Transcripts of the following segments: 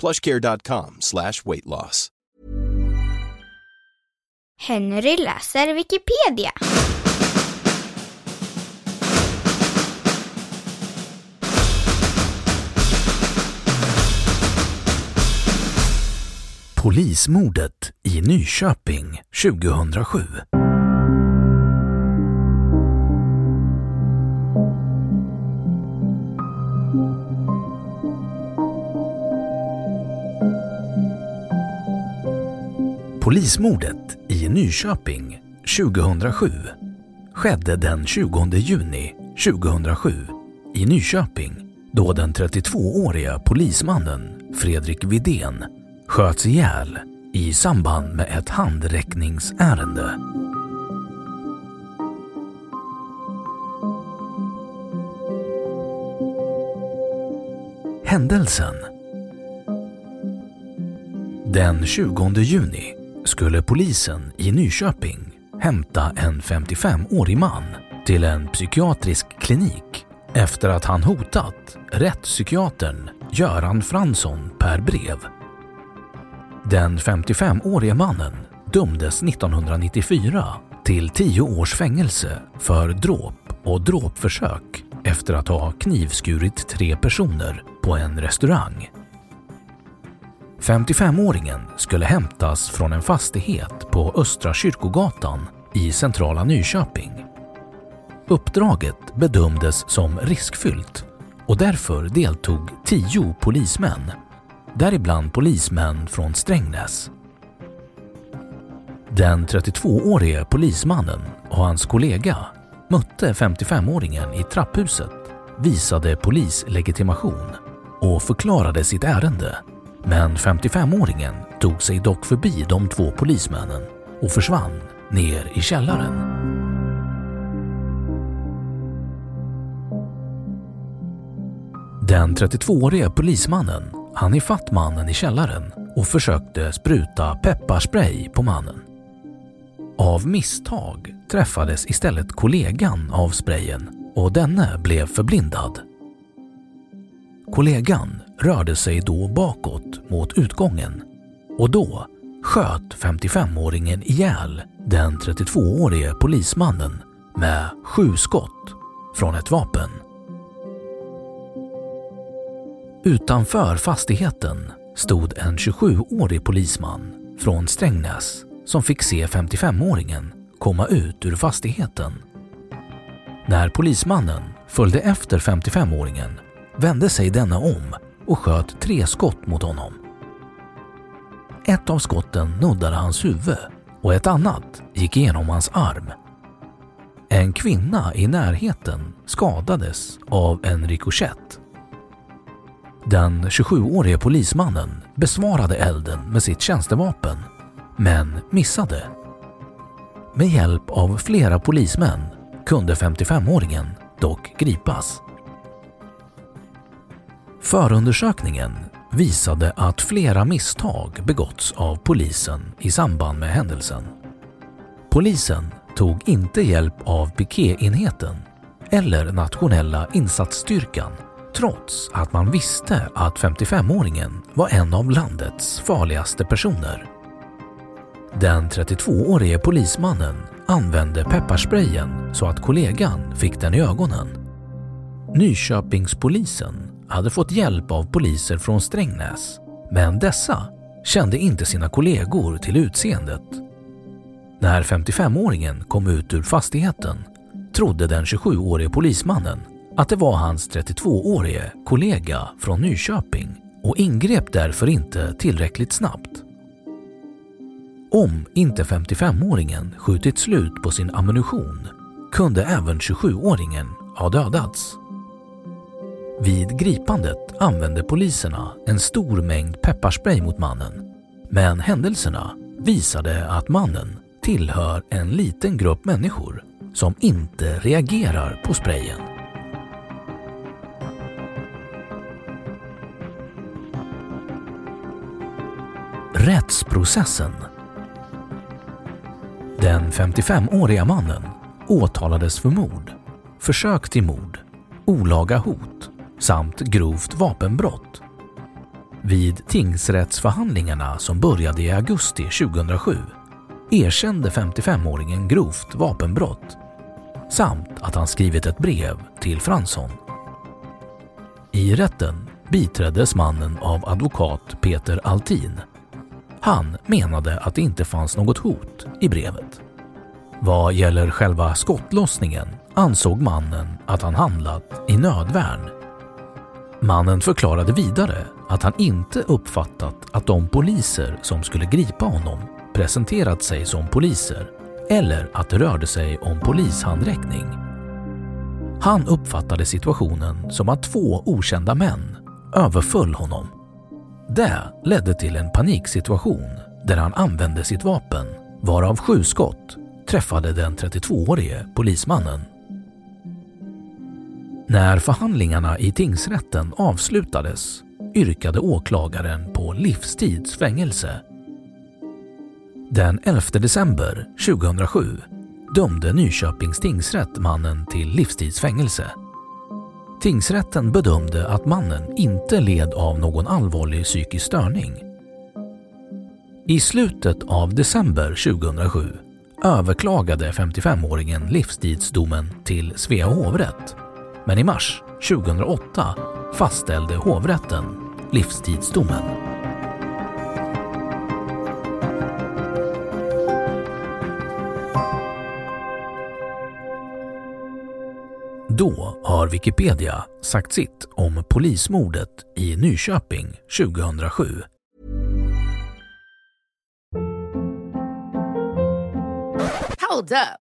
plushcare.com slash weight loss. Henry läser Wikipedia. Polismordet i Nyköping 2007. Polismordet i Nyköping 2007 skedde den 20 juni 2007 i Nyköping då den 32-åriga polismannen Fredrik Vidén sköts ihjäl i samband med ett handräckningsärende. Händelsen Den 20 juni skulle polisen i Nyköping hämta en 55-årig man till en psykiatrisk klinik efter att han hotat rättspsykiatern Göran Fransson per brev. Den 55-årige mannen dömdes 1994 till 10 års fängelse för dråp och dråpförsök efter att ha knivskurit tre personer på en restaurang. 55-åringen skulle hämtas från en fastighet på Östra Kyrkogatan i centrala Nyköping. Uppdraget bedömdes som riskfyllt och därför deltog tio polismän, däribland polismän från Strängnäs. Den 32-årige polismannen och hans kollega mötte 55-åringen i trapphuset, visade polislegitimation och förklarade sitt ärende. Men 55-åringen tog sig dock förbi de två polismännen och försvann ner i källaren. Den 32-årige polismannen han ifatt mannen i källaren och försökte spruta pepparspray på mannen. Av misstag träffades istället kollegan av sprayen och denne blev förblindad. Kollegan rörde sig då bakåt mot utgången och då sköt 55-åringen ihjäl den 32-årige polismannen med sju skott från ett vapen. Utanför fastigheten stod en 27-årig polisman från Strängnäs som fick se 55-åringen komma ut ur fastigheten. När polismannen följde efter 55-åringen vände sig denna om och sköt tre skott mot honom. Ett av skotten nuddade hans huvud och ett annat gick igenom hans arm. En kvinna i närheten skadades av en rikoschett. Den 27-årige polismannen besvarade elden med sitt tjänstevapen, men missade. Med hjälp av flera polismän kunde 55-åringen dock gripas. Förundersökningen visade att flera misstag begåtts av polisen i samband med händelsen. Polisen tog inte hjälp av pikéenheten eller nationella insatsstyrkan trots att man visste att 55-åringen var en av landets farligaste personer. Den 32-årige polismannen använde pepparsprayen så att kollegan fick den i ögonen. Nyköpingspolisen hade fått hjälp av poliser från Strängnäs, men dessa kände inte sina kollegor till utseendet. När 55-åringen kom ut ur fastigheten trodde den 27-årige polismannen att det var hans 32-årige kollega från Nyköping och ingrep därför inte tillräckligt snabbt. Om inte 55-åringen skjutit slut på sin ammunition kunde även 27-åringen ha dödats. Vid gripandet använde poliserna en stor mängd pepparspray mot mannen. Men händelserna visade att mannen tillhör en liten grupp människor som inte reagerar på sprayen. Rättsprocessen Den 55-åriga mannen åtalades för mord, försök till mord, olaga hot samt grovt vapenbrott. Vid tingsrättsförhandlingarna som började i augusti 2007 erkände 55-åringen grovt vapenbrott samt att han skrivit ett brev till Fransson. I rätten biträddes mannen av advokat Peter Altin. Han menade att det inte fanns något hot i brevet. Vad gäller själva skottlossningen ansåg mannen att han handlat i nödvärn. Mannen förklarade vidare att han inte uppfattat att de poliser som skulle gripa honom presenterat sig som poliser eller att det rörde sig om polishandräckning. Han uppfattade situationen som att två okända män överföll honom. Det ledde till en paniksituation där han använde sitt vapen, varav sju skott träffade den 32-årige polismannen. När förhandlingarna i tingsrätten avslutades yrkade åklagaren på livstids fängelse. Den 11 december 2007 dömde Nyköpings tingsrätt mannen till livstidsfängelse. Tingsrätten bedömde att mannen inte led av någon allvarlig psykisk störning. I slutet av december 2007 överklagade 55-åringen livstidsdomen till Svea hovrätt men i mars 2008 fastställde hovrätten livstidsdomen. Då har Wikipedia sagt sitt om polismordet i Nyköping 2007. Hold up.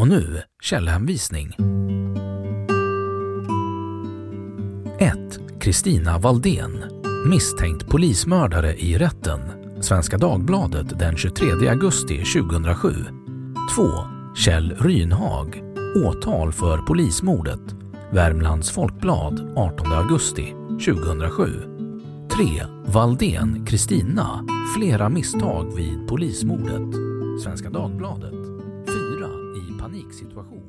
Och nu källhänvisning. 1. Kristina Valdén, misstänkt polismördare i rätten. Svenska Dagbladet den 23 augusti 2007. 2. Kjell Rynhag, åtal för polismordet. Värmlands Folkblad 18 augusti 2007. 3. Valdén Kristina, flera misstag vid polismordet. Svenska Dagbladet situation.